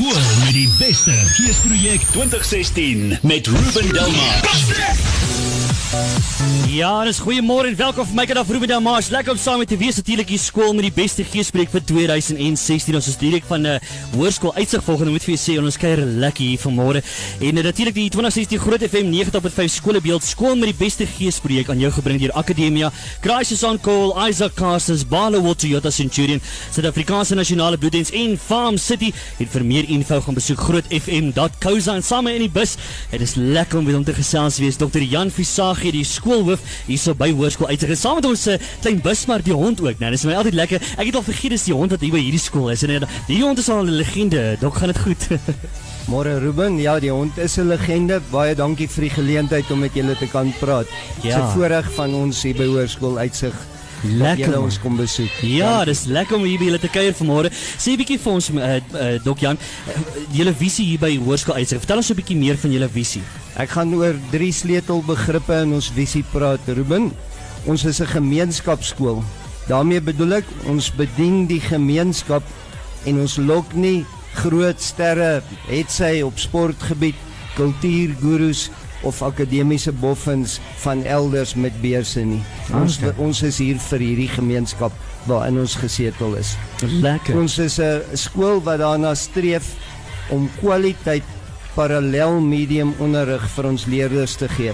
Skool met die beste Geesprojek 2016 met Ruben Delmar. Ja, dis goeiemôre en welkom vir my kind af Ruben Delmar. Lekker om saam met te wees natuurlik hier skool met die beste Geesprojek vir 2016. Ons is direk van 'n uh, hoërskool uitsig volgende moet vir jou sê ons kuier lekker hier vanmôre. En uh, natuurlik die 2016 Groot FM 90.5 skoolbeeld skool met die beste Geesprojek aan jou gebring deur Akademia, Crisis on Call, Isaac Castles, Barlow Toyota Centurion, Suid-Afrikaanse Nasionale Bloeddiens en Farm City. En vir meer info gaan besoek grootfm.co.za en saam in die bus. Dit is lekker om met hom te gesels wees Dr. Jan Visagie, die skoolhoof hierso by hoërskool uit. Saam met ons se uh, klein bus maar die hond ook, né? Dis my altyd lekker. Ek het al vergeet dis die hond wat hier by hierdie skool is. En uh, die hond is al 'n legende. Dok gaan dit goed. Môre Ruben, ja, die hond is 'n legende. Baie dankie vir die geleentheid om met julle te kan praat. Ja. Dis 'n voorreg van ons hier by hoërskool uitsig. Lekker, Julle ons kom besoek. Ja, dis lekker om hier by julle te kuier vanmôre. Sê 'n bietjie vir ons uh, uh, Dok Jan, uh, julle visie hier by hoërskool uitsig. Vertel ons 'n bietjie meer van julle visie. Ek gaan oor drie sleutelbegrippe in ons visie praat, Ruben. Ons is 'n gemeenskapskool. daarmee bedoel ek ons bedien die gemeenskap en ons lok nie groot sterre het sy op sportgebied, kultuurgurus of akademiese boffins van elders met beurse nie. Ons Okay. ons is hier vir hierdie gemeenskap waarin ons gesetel is. Lekker. Ons is 'n skool wat daarna streef om kwaliteit parallel medium onderrig vir ons leerders te gee.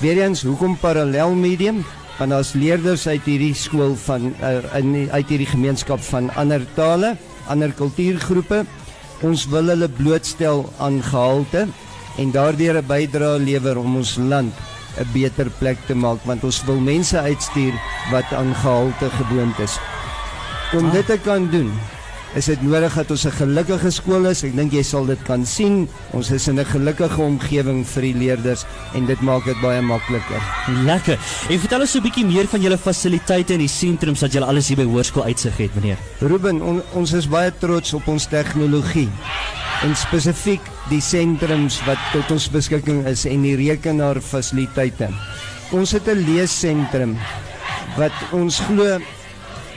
Weereens, hoekom parallel medium? Want daar's leerders uit hierdie skool van uh, in uit hierdie gemeenskap van ander tale, ander kultuurgroepe. Ons wil hulle blootstel aan gehalte en daardeur 'n bydrae lewer om ons land 'n beter plek te maak want ons wil mense uitstuur wat aan gehalte gewoond is. Om Ah. dit te kan doen, is dit nodig dat ons 'n gelukkige skool is. Ek dink jy sal dit kan sien. Ons is in 'n gelukkige omgewing vir die leerders en dit maak dit baie makliker. Lekker. En vertel ons 'n bietjie meer van julle fasiliteite en die sentrums wat julle alles hier by hoërskool uitsig het, meneer. Ruben, on, ons is baie trots op ons tegnologie en spesifiek die sentrums wat tot ons beskikking is en die rekenaarfasiliteite. Ons het 'n leessentrum wat ons glo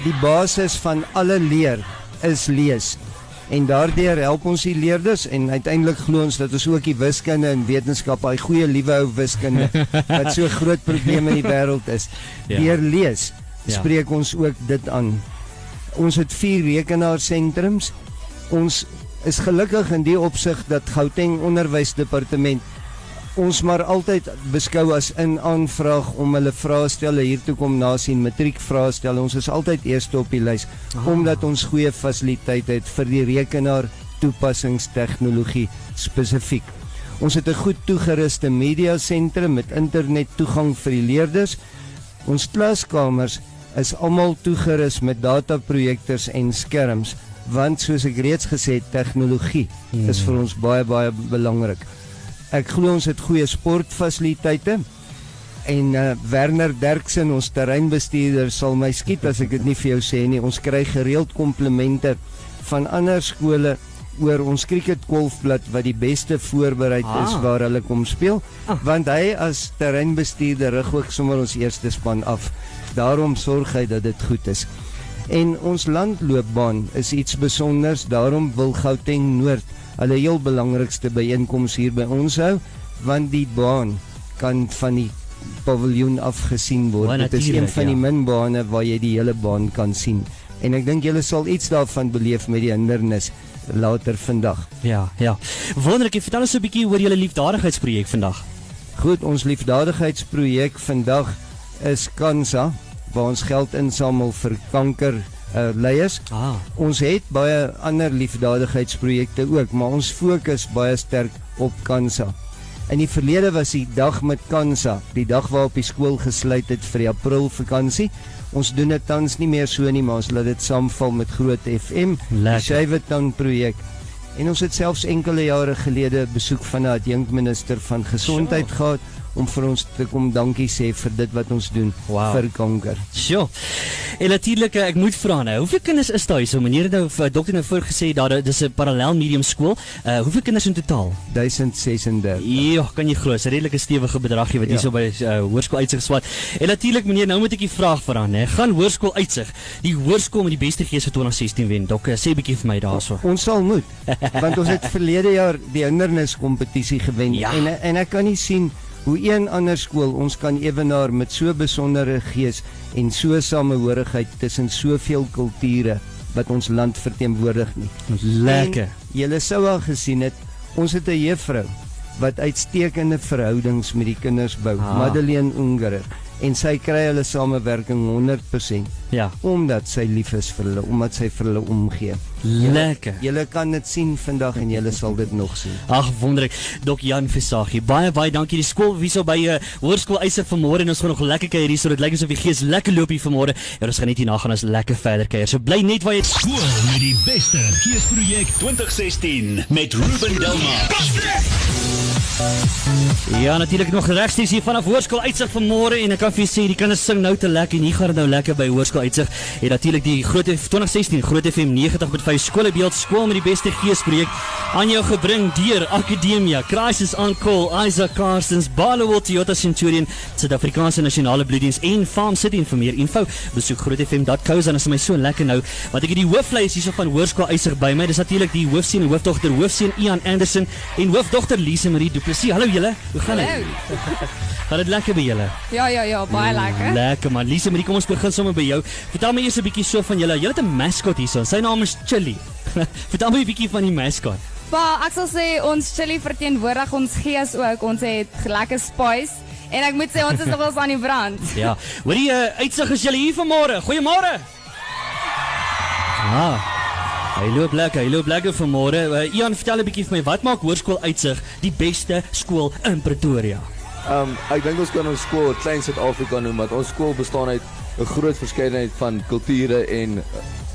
die basis van alle leer is lees. En daardeur help ons die leerders en uiteindelik glo ons dat ons ook die wiskunde en wetenskap, daai goeie liewe ou wiskunde wat so groot probleem in die wêreld is, Ja. deur lees Ja. spreek ons ook dit aan. Ons het vier rekenaarsentrums. Ons is gelukkig in die opsig dat Gauteng Onderwysdepartement ons maar altyd beskou as in aanvraag om hulle vraestelle hier toe kom nasien matriekvraestelle. Ons is altyd eerste op die lys Ah. omdat ons goeie fasiliteite het vir die rekenaar toepassingstegnologie spesifiek. Ons het 'n goed toegeruste media sentrum met internet toegang vir die leerders. Ons klaskamers is almal toegerus met dataprojektors en skerms want soos ek reeds gesê het tegnologie Hmm. is vir ons baie baie belangrik. Ek glo ons het goeie sportfasiliteite en uh, Werner Derksen ons terreinbestuurder sal my skiet as ek dit nie vir jou sê nie. Ons kry gereeld komplimente van ander skole oor ons cricketgolfblad wat die beste voorbereid Ah. is waar hulle kom speel Ah. want hy as terreinbestuurder rig ook sommer ons eerste span af. Daarom sorg hy dat dit goed is. En ons landloopbaan is iets spesiaals, daarom wil Gauteng Noord hulle heel belangrikste byeenkoms hier by ons hou, want die baan kan van die paviljoen af gesien word. Dit is een van die ja. min bane waar jy die hele baan kan sien. En ek dink julle sal iets daarvan beleef met die hindernis later vandag. Ja, ja. Wonderlik. Vertel ons 'n bietjie oor julle liefdadigheidsprojek vandag. Goed, ons liefdadigheidsprojek vandag is Kansa waar ons geld insamel vir kanker uh, leiers. Ah. Ons het baie ander liefdadigheidsprojekte ook, maar ons fokus baie sterk op Kansa. In die verlede was die dag met Kansa, die dag waarop die skool gesluit het vir die April vakansie. Ons doen dit tans nie meer so nie, maar ons laat dit saamval met Groot FM, die Lekker. Skyweton projek. En ons het selfs enkele jare gelede besoek van 'n adjunkminister van gesondheid Sjoe. gehad om vir ons te kom dankie sê vir dit wat ons doen Wow. vir kanker. Sjoe. En natuurlik ek moet vra nou, hoeveel kinders is daar hier? So meneer het nou vir dokter nou voorgesê dat dis 'n parallel medium skool. Uh hoeveel kinders in totaal? 1036. Ja, kan jy glo, 'n redelike stewige bedragie wat Ja. hierso by uh, Hoërskool Uitsig swat. En natuurlik meneer, nou moet ek die vraag vra, né? Gaan Hoërskool Uitsig die hoërskool met die beste gees vir 2016 wen? Dok, sê 'n bietjie vir my daarso. Ons sal moet want ons het verlede jaar die hindernis kompetisie gewen Ja. en en ek kan nie sien hoe een ander skool ons kan ewenaar met so besondere gees en so samehorigheid tussen soveel kulture wat ons land verteenwoordig nie. Lekker. En Julle sou al gesien het, ons het 'n juffrou wat uitstekende verhoudings met die kinders bou, ah. Madeleine Ungerer, en sy kry hulle samewerking 100% Ja, omdat sy lief is vir hulle, omdat sy vir hulle omgee. lekker. Julle kan dit sien vandag en julle sal dit nog sien. Ag wonderlik. Dok Jan Visagie. Baie baie dankie. Die skool hierso by uh, Hoërskool Eise vanmôre en ons gaan nog lekker kuier hierso. Dit lyk asof die gees lekker loop hier vanmôre. En ons gaan net hierna gaan ons lekker verder kuier. So bly net waar jy Skool met die beste geesprojek 2016 met Ruben Delmar. Ja, natuurlik nog regstreeks hier vanaf Hoërskool Uitsig vanmôre en ek kan vir julle sê die kinders sing nou te lekker en hier gaan nou lekker by Hoërskool Uitsig. En natuurlik die Groot F- 2016 Groot FM 90.5 skoolbeeld skool met die beste geesprojek aan jou gebring deur Akademia, Crisis on Call, Isaac Carsons, Barloworld Toyota Centurion, Suid-Afrikaanse Nasionale Bloeddiens en Farm City en vir meer info besoek grootfm.co en is my so lekker nou want ek het die hoofvleis hierso van Hoërskool Uitsig by my. Dis natuurlik die hoofseun en hoofdogter, hoofseun Ian Anderson en hoofdogter Lise Marie Du Plessis. Hallo julle. Hoe gaan dit? Gaan dit lekker by julle? Ja, ja, ja, baie lekker. Lekker man. Lise Marie, kom ons begin sommer by jou. Vertel my eers 'n bietjie so van julle. Julle het 'n mascot hierso. Sy naam is Chili. Vertel my 'n bietjie van die mascot. Pa, ek sal sê ons chili verteenwoordig ons gees ook. Ons het lekker spice en ek moet sê ons is nog wel aan die brand. Ja. Hoorie, uh, uitsig is julle hier vanmôre. Goeiemôre. Ah. Hy loop lekker, hy loop lekker vanmôre. Uh, Ian, vertel 'n bietjie vir my, wat maak Hoërskool Uitsig die beste skool in Pretoria? Um ek dink ons kan ons skool Klein Suid-Afrika noem want ons skool bestaan uit 'n groot verskeidenheid van kulture en uh,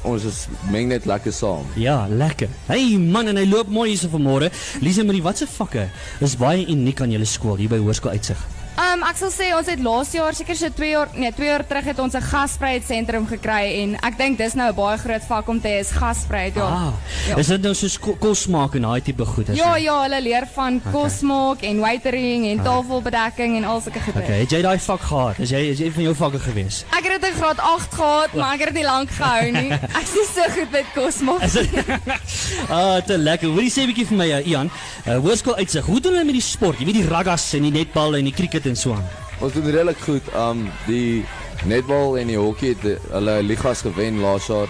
ons is meng net lekker saam. Ja, lekker. Hey man, en hy loop mooi hierso vanmôre. Lise Marie, watse vakke is baie uniek aan julle skool hier by Hoërskool Uitsig? Um ek sal sê ons het laas jaar seker so 2 jaar nee, 2 jaar terug het ons 'n gasvryheidsentrum gekry en ek dink dis nou 'n baie groot vak om te hê is gasvryheid ja. Ah, Ja. is dit nou so sko- kos maak en daai tipe goed is? Ja, ja, hulle leer van kos maak en waitering en tafelbedekking en al sulke goede. Okay, het jy daai vak gehad? Is jy is jy van jou vakke gewees? Ek het dit in graad 8 gehad, maar ek het dit nie lank gehou nie. Ek is so goed met kos maak. Dit Ah, te lekker. Hoorie sê 'n bietjie vir my, uh, Ian. Uh, Hoërskool uitsig. Hoe doen hulle met die sport? Jy weet die ruggas en die netbal en die cricket en so aan. Ons doen redelik goed. Um die netbal en die hokkie het hulle ligas gewen laas jaar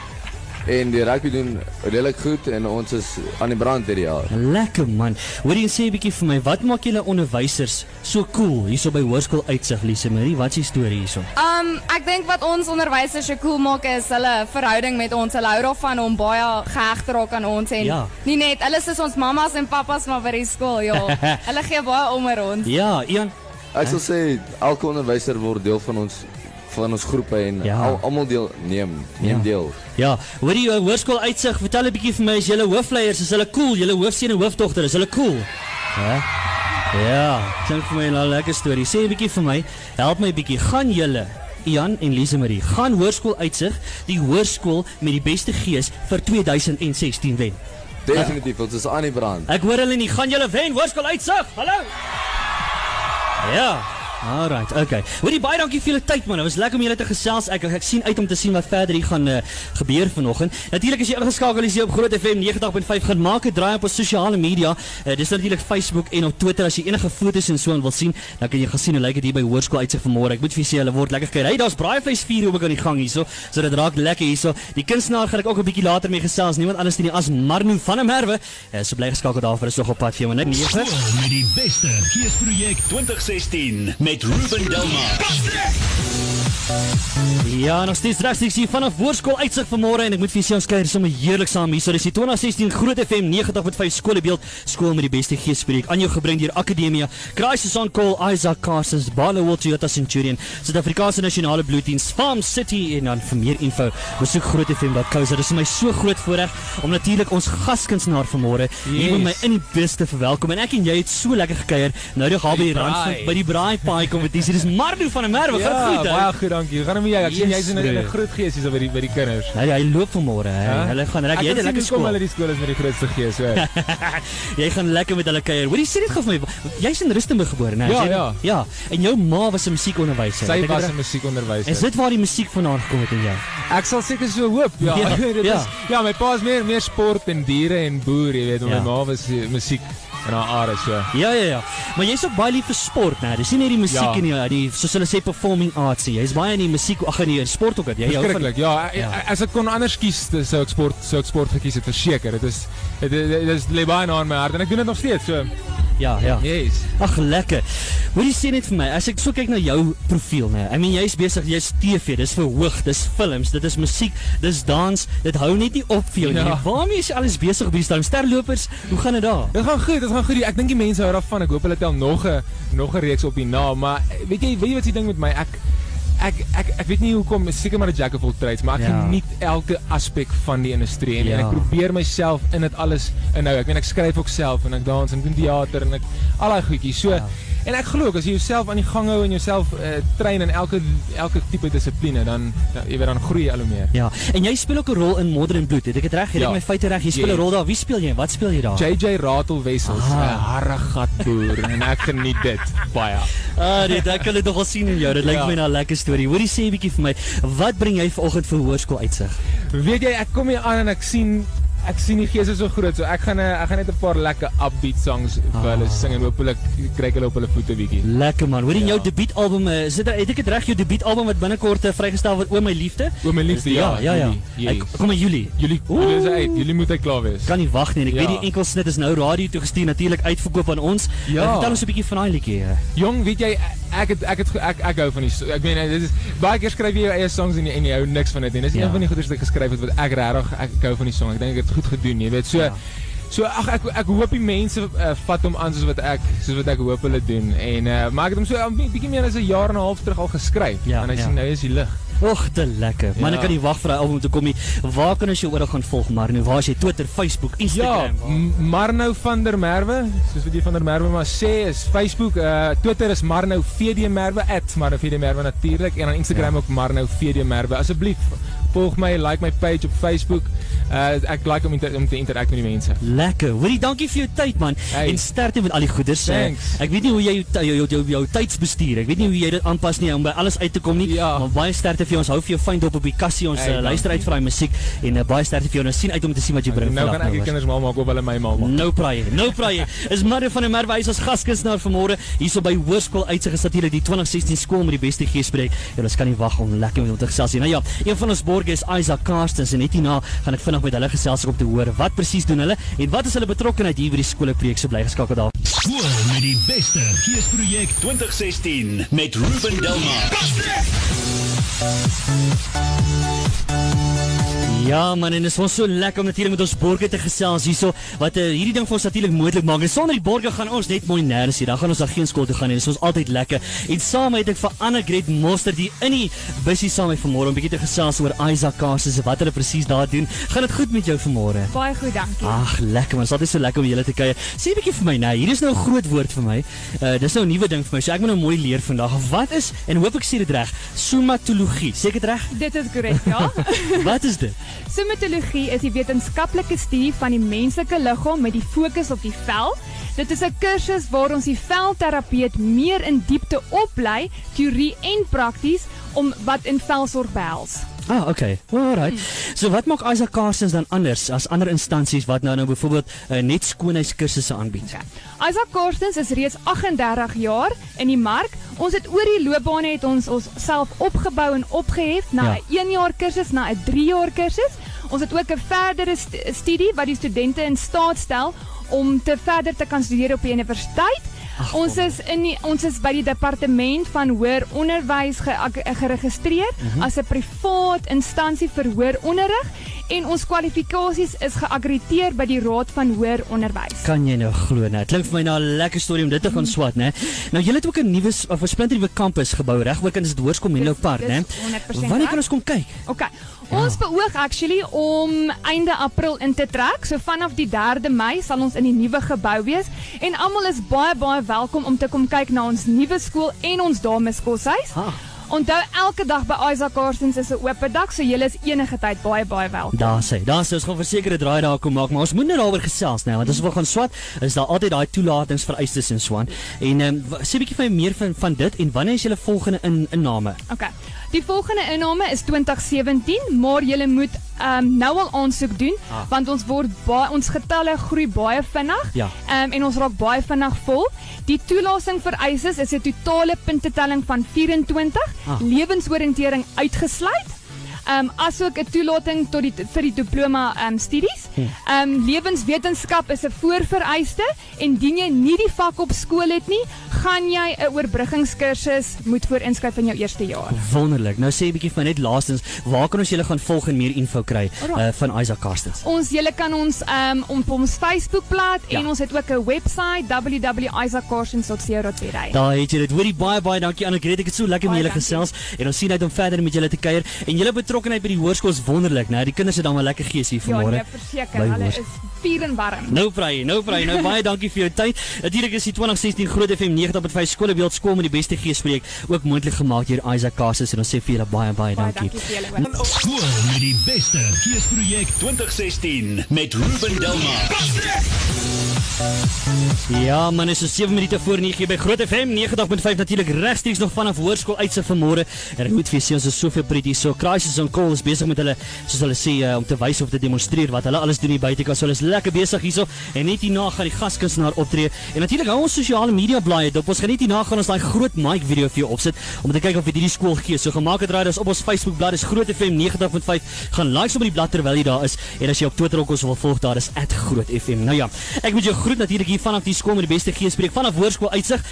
en die rugby doen redelik goed en ons is aan die brand hierdie jaar. Lekker man. Hoorie sê 'n bietjie vir my, wat maak julle onderwysers so cool hierso by Hoërskool uitsig, Lise Marie? Wat is die storie hierso? Um ek dink wat ons onderwysers so cool maak is hulle verhouding met ons. Hulle hou daarvan om baie geheg te raak aan ons en Ja. nie net hulle is ons mammas en pappas maar by die skool, ja. hulle gee baie om oor ons. Ja, Ian. Ek sal sê elke onderwyser word deel van ons van ons groepe en Ja. al, almal deel neem neem Ja. deel. Ja, hoorie uh, Hoërskool uitsig. Vertel 'n bietjie vir my, is julle hoofleiers, is hulle cool? Julle hoofseun en hoofdogter, is hulle cool? Hæ? Ja, klink vir my 'n lekker storie. Sê 'n bietjie vir my, help my 'n bietjie. Gaan julle Ian en Lise Marie gaan hoërskool uitsig, die hoërskool met die beste gees vir 2016 wen. Definitief, ons is aan die brand. Ek hoor hulle nie, gaan julle wen hoërskool uitsig. Hallo. Ja. Alright, okay. Hoorie baie dankie vir julle tyd man. Dit was lekker om julle te gesels. Ek ek sien uit om te sien wat verder hier gaan uh, gebeur vanoggend. Natuurlik as jy ingeskakel is hier op Groot FM 90.5 gaan maak 'n draai op ons sosiale media. Uh, dis natuurlik Facebook en op Twitter as jy enige foto's en so aan wil sien, dan kan jy gaan sien hoe lyk dit hier by Hoërskool uitsig vanmôre. Ek moet vir julle sê hulle word lekker gekry. Hey, daar's braaivleisvuur ook aan die gang hierso. So dit raak lekker hierso. Die kunstenaar gaan ek ook 'n bietjie later mee gesels. Niemand anders nie as Marno van der Merwe. Uh, so bly geskakel daar vir is nog op pad vir jou net 9. Skool met die beste geesprojek 2016 met Ruben Delmar. Ja, nog steeds rechtstreeks hier vanaf Woordskool uitsig vanmôre en ek moet vir julle skeuier sommer heerlik saam hier. So dis die 2016 Groot FM 90.5 skoolbeeld skool met die beste geespreek aan jou gebring deur Akademia. Crisis on Call Isaac Carsons, Barloworld Toyota Centurion, Suid-Afrikaanse Nasionale Bloeddiens, Farm City en dan vir meer info besoek grootfm.co. Dit is my so groot voorreg om natuurlik ons gaskunstenaar vanmôre hier by my in die beste verwelkom en ek en jy het so lekker gekuier. Nou die gaan by die rand van by die braai paai kompetisie. Dis Marno van der Merwe. Ja, Gaan goed, hè? baie goed, dankie. Gaan met jou. Ek sien jy's in 'n groot gees hier so by die by die kinders. Hy hy loop vanmôre. Hulle gaan reg. Jy het lekker skool. hulle die skool is met die grootste gees, hoor. Jy gaan lekker met hulle kuier. Hoorie, sê dit gou vir my. Jy's in Rustenburg gebore, né? Ja, jy- ja. Ja. En jou ma was 'n musiekonderwyser. Sy was 'n musiekonderwyser. Is dit waar die musiek vandaan gekom het in jou? Ek sal seker so hoop. Ja, Ja, dit ja. is ja, my pa is meer meer sport en diere en boer, jy weet, maar Ja. my ma was eh, musiek in haar are so. Ja, ja, ja. Maar jy's ook baie lief vir sport, né? Dis nie net die musiek Ja. en die, die soos hulle sê performing arts nie. Jy's baie in die musiek, ag nee, sport ook. Jy hou van. Ja, Ja. as ek kon anders kies, sou ek sport sou ek sport gekies het verseker. Dit is dit is lê baie na in my hart en ek doen dit nog steeds so. Ja, ja. Yes. Ag lekker. Hoorie sê net vir my, as ek so kyk na jou profiel, né? I mean jy's besig, jy's TV, dis verhoog, dis films, dit is musiek, dis dans, dit hou net nie op vir jou nie. Ja. Waarmee is jy alles besig op hierdie stadium? Sterlopers, hoe gaan dit daar? Dit gaan goed, dit gaan goed. Ek dink die mense hou daarvan. Ek hoop hulle tel nog 'n nog 'n reeks op die naam, maar weet jy, weet jy wat die ding met my? Ek ek ek ek weet nie hoekom, seker maar 'n jack of all trades, maar ek Ja. geniet elke aspek van die industrie en, en Ja. ek probeer myself in dit alles inhou. Ek meen ek skryf ook self en ek dans en doen teater en ek al daai goedjies. So Ja. En ek glo as jy jouself aan die gang hou en jouself uh, train in elke elke tipe dissipline dan jy weet dan groei jy al hoe meer. Ja, en jy speel ook 'n rol in Modern Blood. Het ek dit reg? Het Ja. ek my feite reg? Jy speel 'n Yes. rol daar. Wie speel jy? Wat speel jy daar? JJ Ratelwessels, 'n Ah. harde gatboer en ek geniet dit baie. Ah, dit ek kan dit nogal sien in jou. Dit lyk Ja. my na 'n lekker storie. Hoorie sê 'n bietjie vir my, wat bring jy vanoggend vir hoërskool uitsig? Weet jy, ek kom hier aan en ek sien ek sien die gees is so groot. So ek gaan ek gaan net 'n paar lekker upbeat songs vir hulle Ah. sing en hopelik kry hulle op hulle voete bietjie. Lekker man. Hoorie jou Ja. debuutalbum, eh, is dit het ek dit reg jou debuutalbum wat binnekort eh, vrygestel word O my liefde? O my liefste, ja. ja, ja. Julie, Ek kom in Julie. Julie, Oeh. julle is uit. Julie moet uit klaar wees. Kan nie wag nie. En ek Ja. weet die enkelsnit is nou radio toe gestuur natuurlik uitverkoop aan ons. Ja. Eh, Vertel ons 'n bietjie van daai liedjie. eh. Jong, weet jy, ek het ek het ek ek hou van die ek meen dit is baie keer skryf jy jou eie songs en jy, en jy hou niks van dit nie. Dis Ja. een van die goeders wat ek geskryf het wat ek regtig ek, ek hou van die song. Ek dink ek het goed gedoen, jy weet. So Ja. So ag ek ek hoop die mense uh, vat hom aan soos wat ek soos wat ek hoop hulle doen en uh, maar ek het hom so 'n bietjie meer as 'n jaar en 'n half terug al geskryf Ja, en hy ja. sien nou is die lig. Och, te lekker. Man, Ja. ek kan nie wag vir daai album te kom nie. Waar kan ons jou oral gaan volg, Marno? Waar is jy? Twitter, Facebook, Ja, Instagram? waar? M- Marnou van der Merwe, soos wat jy van der Merwe maar sê, is Facebook, uh Twitter is Marnou VD Merwe @Marnou VD Merwe natuurlik en dan Instagram Ja. ook Marnou VD Merwe. Asseblief volg my, like my page op Facebook. Uh ek like om inter, om te interact met die mense. Lekker. Hoorie, dankie vir jou tyd man. Hey. En sterkte met al die goeders. Eh, Thanks. Ek weet nie hoe jy jou jou jou, jou, jou tydsbestuur. Ek weet nie hoe jy dit aanpas nie om by alles uit te kom nie. Ja. Maar baie sterkte vir jou. Ons hou vir jou fyn dop op die kassie. Ons Hey, hey, luister uit vir daai musiek en uh, baie sterkte vir jou. Ons sien uit om te sien wat jy bring Nou gaan ek die hoor. kinders mal maak of hulle my mal maak. Nou praai, nou praai. Is Marre van der Merwe is ons gaskunstenaar vanmôre hierso by Hoërskool Uitsig is natuurlik die 2016 skool met die beste geespreek. En ons kan nie wag om lekker met hom te gesels nie. Nou ja, een van ons borgers is Isaac Carstens en net hierna gaan ek vinnig met hulle gesels om te hoor wat presies doen hulle en wat is hulle betrokkeheid hier by die skoolprojek so bly geskakel daar. Skool met die beste geesprojek 2016 met Ruben Delmar. Ja man, en dit is ons so lekker om natuurlik met ons borgers te gesels hierso wat uh, hierdie ding vir ons natuurlik moontlik maak. En sonder die borgers gaan ons net mooi nêrens hier. Dan gaan ons daar geen skool toe gaan nie. Dit is ons altyd lekker. En saam het ek vir Anna Gret Monster die in die busie saam met vanmôre om 'n bietjie te gesels oor Isaac Carstens en wat hulle presies daar doen. Gaan dit goed met jou vanmôre? Baie goed, dankie. Ag, lekker man. Dit is altyd so lekker om julle te kuier. Sê 'n bietjie vir my nou. Hier is nou 'n groot woord vir my. Uh dis nou 'n nuwe ding vir my. So ek moet nou mooi leer vandag. Wat is en hoop ek sê dit reg. Somatologie. Sê ek dit reg? Dit is korrek, ja. Wat is dit? Somatologie is die wetenskaplike studie van die menslike liggaam met die fokus op die vel. Dit is 'n kursus waar ons die velterapeut meer in diepte oplei, teorie en prakties om wat in velsorg behels. Ah, okay. Alright. So wat maak Isaac Carstens dan anders as ander instansies wat nou nou byvoorbeeld uh, net skoonheidskursusse aanbied? Isaac Carstens is reeds 38 jaar in die mark. Ons het oor die loopbane het ons onsself opgebou en opgehef na Ja. 'n 1 jaar kursus, na 'n 3 jaar kursus. Ons het ook 'n verdere st studie wat die studente in staat stel om te verder te kan studeer op die universiteit. Ach, ons is in die, ons is by die departement van hoër onderwys ge, geregistreer mm -hmm. as 'n privaat instansie vir hoër onderrig en ons kwalifikasies is geakkrediteer by die Raad van Hoër Onderwys. Kan jy nou glo nou? Dit klink vir my na 'n lekker storie om dit te gaan swat, né? Nou julle het ook 'n nuwe of 'n splinternuwe kampus gebou reg ook in dit Hoërskool Menlo Park, né? Wanneer kan ons kom kyk? OK. Ja. Ons beoog actually om einde April in te trek. So vanaf die 3de Mei sal ons in die nuwe gebou wees en almal is baie baie welkom om te kom kyk na ons nuwe skool en ons dameskoshuis. Ah. Onthou elke dag by Isaac Carsons is 'n oop dag, so julle is enige tyd baie baie welkom. Daar sê, daar sê ons gaan verseker 'n draai daar kom maak, maar ons moet net daaroor gesels nou, want as ons gaan swat, is daar altyd daai toelatings vereistes en swaan. En ehm um, sê 'n bietjie vir my meer van van dit en wanneer is julle volgende in inname? Okay. Die volgende inname is 2017, maar jy moet um, nou al aansoek doen ah. want ons word baie ons getalle groei baie vinnig. Ja. Um, en ons raak baie vinnig vol. Die toelassing vereistes is 'n totale puntetelling van 24, ah. lewensoriëntering uitgesluit um, asook 'n toelating tot die vir die diploma um, studies. Ehm um, lewenswetenskap is 'n voorvereiste en dien jy nie die vak op skool het nie, gaan jy 'n oorbruggingskursus moet voorinskryf in jou eerste jaar. Wonderlik. Nou sê 'n bietjie van net laastens, waar kan ons julle gaan volg en meer info kry uh, van Isaac Carstens? Ons julle kan ons um, op ons Facebookblad ja. en ons het ook 'n webwerf www.isaaccarstens.co.za. Daar het jy dit. Hoorie baie baie dankie Annegret. Ek het so lekker met julle gesels en ons sien uit om verder met julle te kuier en julle betrokkenheid by die hoërskool is wonderlik, né? Die kinders het dan wel lekker gees hier vanmôre. Ja, nee, verseker, hulle is vuur en warm. Nou vry, nou vry. Nou baie dankie vir jou tyd. Natuurlik is die 2016 Groot FM 90.5 skoolbeeld skool met die beste geespreek ook moontlik gemaak deur Isaac Cassis en ons sê vir julle baie baie dankie. Baie dankie Skool met die beste geespreek 2016 met Ruben Delmar. Ja, man, is so 7 minute voor 9 by Groot FM 90.5 natuurlik regstreeks nog vanaf hoërskool uitse vanmôre. En ek moet vir sê ons is soveel pretty so crisis on call is besig met hulle soos hulle sê uh, om te wys of te demonstreer wat hulle alles doen hier buite. So hulle is lekker besig hierso en net hierna gaan die gaskunstenaar optree. En natuurlik hou ons sosiale media blaaie dop. Ons gaan net hierna gaan ons daai groot mic video vir jou opsit om te kyk of dit hierdie skool gee. So gemaak het raai dis op ons Facebook bladsy is Groot FM 90.5. Gaan like op die blad terwyl jy daar is en as jy op Twitter ook ons wil volg daar is @grootfm. Nou ja, ek moet jou groet natuurlik hier vanaf die skool met die beste geespreek vanaf hoërskool uitsig.